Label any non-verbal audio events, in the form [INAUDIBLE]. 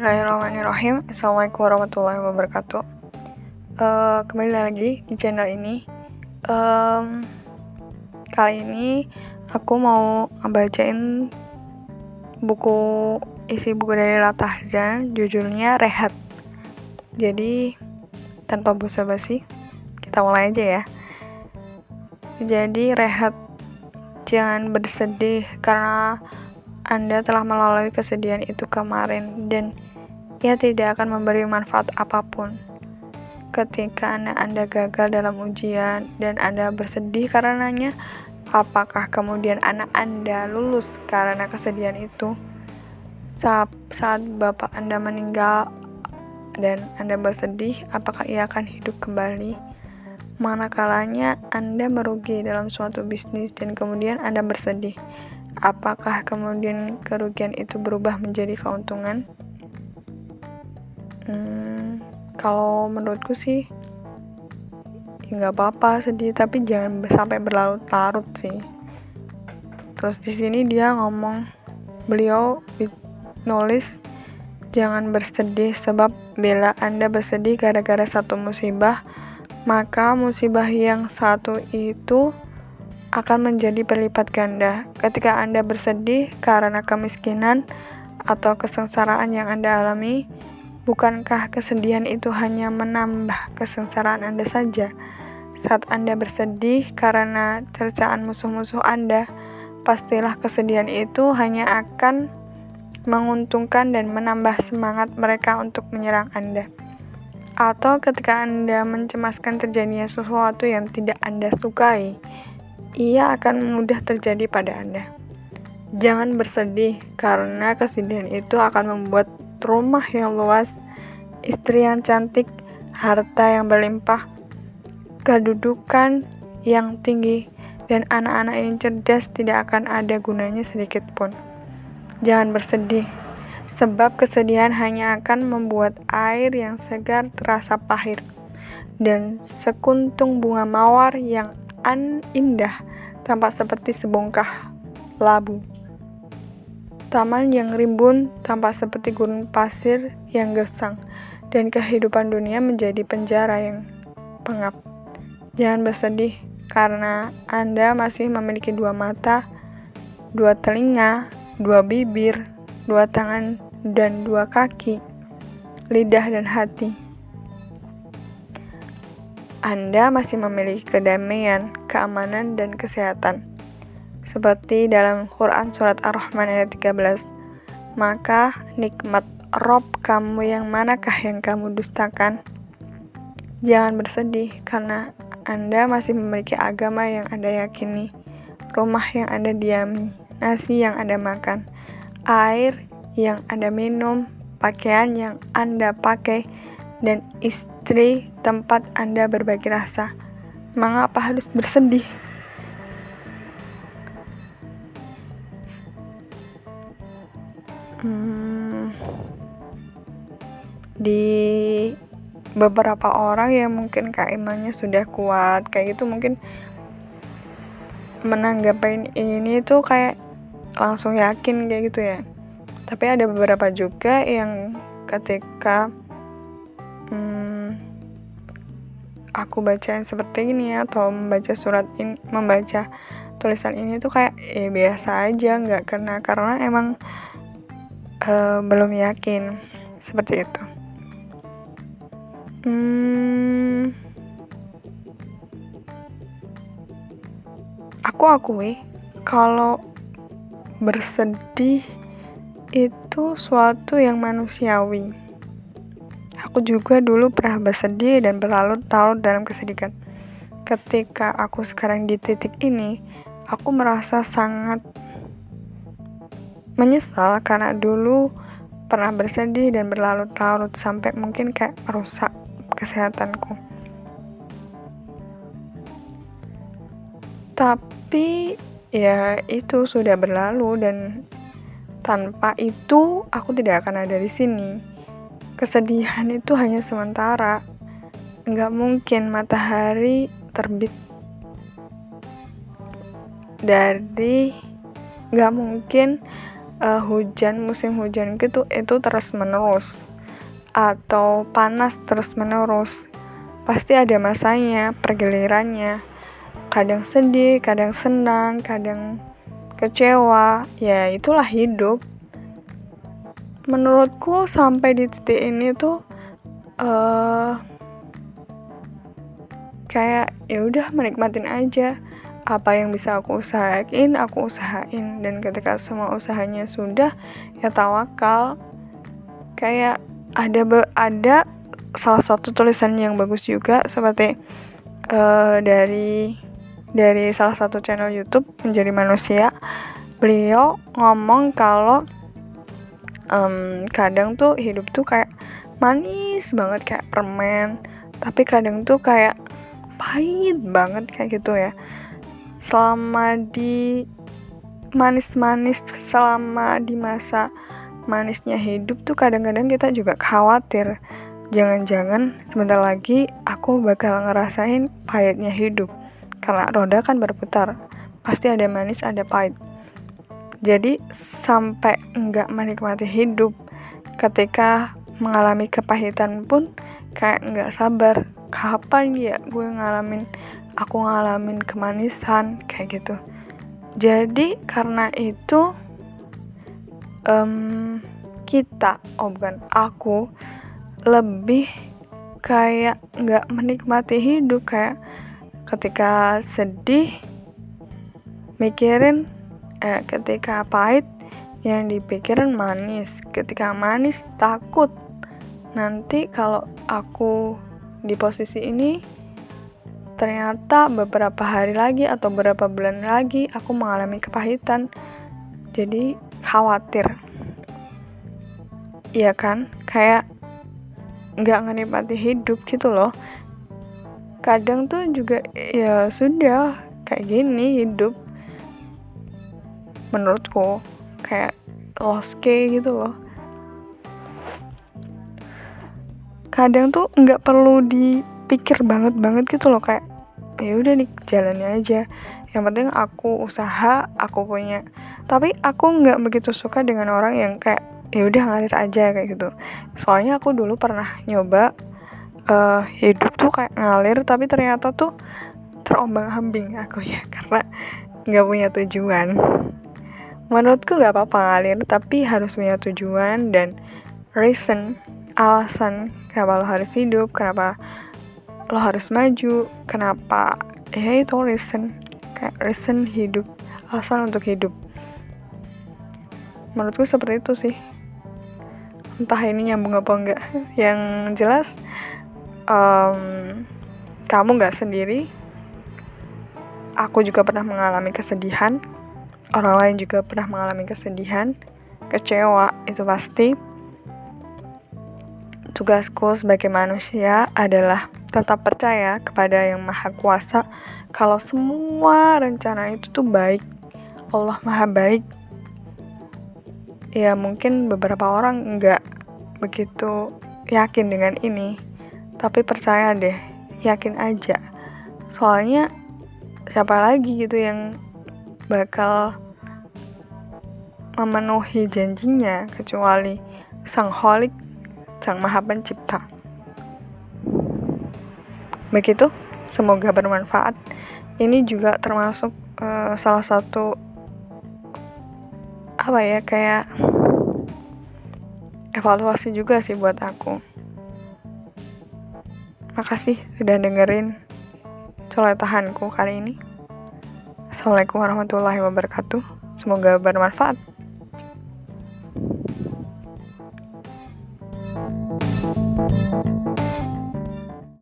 Bismillahirrahmanirrahim. Assalamualaikum warahmatullahi wabarakatuh. Uh, Kembali lagi di channel ini. Um, Kali ini aku mau bacain buku isi buku dari Latahzan judulnya Rehat. Jadi tanpa basa-basi kita mulai aja ya. Jadi rehat jangan bersedih karena anda telah melalui kesedihan itu kemarin dan ia tidak akan memberi manfaat apa pun. Ketika Anda, Anda gagal dalam ujian dan Anda bersedih karenanya, apakah kemudian anak Anda lulus karena kesedihan itu? Saat, saat Bapak Anda meninggal dan Anda bersedih, apakah ia akan hidup kembali? Manakalanya Anda merugi dalam suatu bisnis dan kemudian Anda bersedih apakah kemudian kerugian itu berubah menjadi keuntungan? Hmm, kalau menurutku sih ya nggak apa-apa sedih tapi jangan sampai berlarut-larut sih. Terus di sini dia ngomong beliau nulis jangan bersedih sebab bila Anda bersedih gara-gara satu musibah maka musibah yang satu itu akan menjadi berlipat ganda ketika Anda bersedih karena kemiskinan atau kesengsaraan yang Anda alami. Bukankah kesedihan itu hanya menambah kesengsaraan Anda saja? Saat Anda bersedih karena cercaan musuh-musuh Anda, pastilah kesedihan itu hanya akan menguntungkan dan menambah semangat mereka untuk menyerang Anda. Atau ketika Anda mencemaskan terjadinya sesuatu yang tidak Anda sukai, ia akan mudah terjadi pada Anda. Jangan bersedih karena kesedihan itu akan membuat rumah yang luas, istri yang cantik, harta yang berlimpah, kedudukan yang tinggi, dan anak-anak yang cerdas tidak akan ada gunanya sedikit pun. Jangan bersedih, sebab kesedihan hanya akan membuat air yang segar terasa pahit, dan sekuntung bunga mawar yang an indah, tampak seperti sebongkah labu. Taman yang rimbun tampak seperti gurun pasir yang gersang, dan kehidupan dunia menjadi penjara yang pengap. Jangan bersedih karena Anda masih memiliki dua mata, dua telinga, dua bibir, dua tangan, dan dua kaki, lidah, dan hati. Anda masih memiliki kedamaian, keamanan, dan kesehatan. Seperti dalam Quran Surat Ar-Rahman ayat 13, maka nikmat Rob kamu yang manakah yang kamu dustakan? Jangan bersedih karena Anda masih memiliki agama yang Anda yakini, rumah yang Anda diami, nasi yang Anda makan, air yang Anda minum, pakaian yang Anda pakai, dan istri tempat Anda berbagi rasa. Mengapa harus bersedih? Hmm, di beberapa orang yang mungkin imannya sudah kuat kayak gitu mungkin menanggapi ini tuh kayak langsung yakin kayak gitu ya. Tapi ada beberapa juga yang ketika aku baca seperti ini atau membaca surat ini membaca tulisan ini tuh kayak eh biasa aja nggak karena karena emang uh, belum yakin. Seperti itu. Hmm, aku akui kalau bersedih itu suatu yang manusiawi. Aku juga dulu pernah bersedih dan berlarut-larut dalam kesedihan. Ketika aku sekarang di titik ini, aku merasa sangat menyesal karena dulu pernah bersedih dan berlarut-larut sampai mungkin kayak merusak kesehatanku. Tapi ya itu sudah berlalu dan tanpa itu aku tidak akan ada di sini kesedihan itu hanya sementara. Nggak mungkin matahari terbit dari nggak mungkin uh, hujan musim hujan gitu itu terus menerus. Atau panas terus menerus. Pasti ada masanya pergilirannya. Kadang sedih kadang senang kadang kecewa. Ya itulah hidup. Menurutku sampai di titik ini tuh uh, kayak ya udah menikmatin aja apa yang bisa aku usahain aku usahain. Dan ketika semua usahanya sudah ya tawakal. Kayak ada ada salah satu tulisan yang bagus juga seperti uh, dari dari salah satu channel YouTube menjadi manusia. Beliau ngomong kalau um, kadang tuh hidup tuh kayak manis banget kayak permen. Tapi kadang tuh kayak pahit banget kayak gitu ya selama di manis-manis selama di masa manisnya hidup tuh kadang-kadang kita juga khawatir. Jangan-jangan sebentar lagi aku bakal ngerasain pahitnya hidup. Karena roda kan berputar pasti ada manis ada pahit. Jadi sampai nggak menikmati hidup ketika mengalami kepahitan pun kayak nggak sabar. Kapan ya gue ngalamin aku ngalamin kemanisan kayak gitu. Jadi karena itu um, kita oh bukan aku lebih kayak nggak menikmati hidup. Kayak ketika sedih mikirin eh, ketika pahit yang dipikirin manis. Ketika manis takut. Nanti kalau aku di posisi ini ternyata beberapa hari lagi atau beberapa bulan lagi aku mengalami kepahitan. Jadi khawatir. Iya kan? Kayak nggak ngenikmati hidup gitu loh. Kadang tuh juga ya sudah kayak gini hidup. Menurutku kayak lost case gitu loh. Kadang tuh nggak perlu dipikir banget banget gitu loh kayak ya udah nih jalannya aja. Yang penting aku usaha aku punya. Tapi aku nggak begitu suka dengan orang yang kayak ya udah ngalir aja kayak gitu. Soalnya aku dulu pernah nyoba uh, hidup tuh kayak ngalir tapi ternyata tuh terombang ambing aku ya [LAUGHS] karena nggak punya tujuan. Menurutku nggak apa-apa ngalir tapi harus punya tujuan dan reason alasan kenapa lo harus hidup kenapa lo harus maju. Kenapa? Ya itu reason. Kayak reason hidup. Alasan untuk hidup. Menurutku seperti itu sih. Entah ini nyambung apa enggak. [LAUGHS] Yang jelas um, kamu nggak sendiri. Aku juga pernah mengalami kesedihan. Orang lain juga pernah mengalami kesedihan. Kecewa itu pasti tugasku sebagai manusia adalah tetap percaya kepada yang maha kuasa. Kalau semua rencana itu tuh baik Allah maha baik ya mungkin beberapa orang nggak begitu yakin dengan ini. Tapi percaya deh yakin aja. Soalnya siapa lagi gitu yang bakal memenuhi janjinya kecuali sang holik sang maha pencipta Begitu, semoga bermanfaat. Ini juga termasuk uh, salah satu apa ya kayak evaluasi juga sih buat aku. Makasih sudah dengerin coletahanku kali ini. Assalamualaikum warahmatullahi wabarakatuh. Semoga bermanfaat.